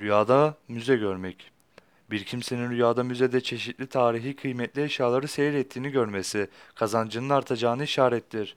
Rüyada müze görmek. Bir kimsenin rüyada müzede çeşitli tarihi kıymetli eşyaları seyrettiğini görmesi kazancının artacağını işarettir.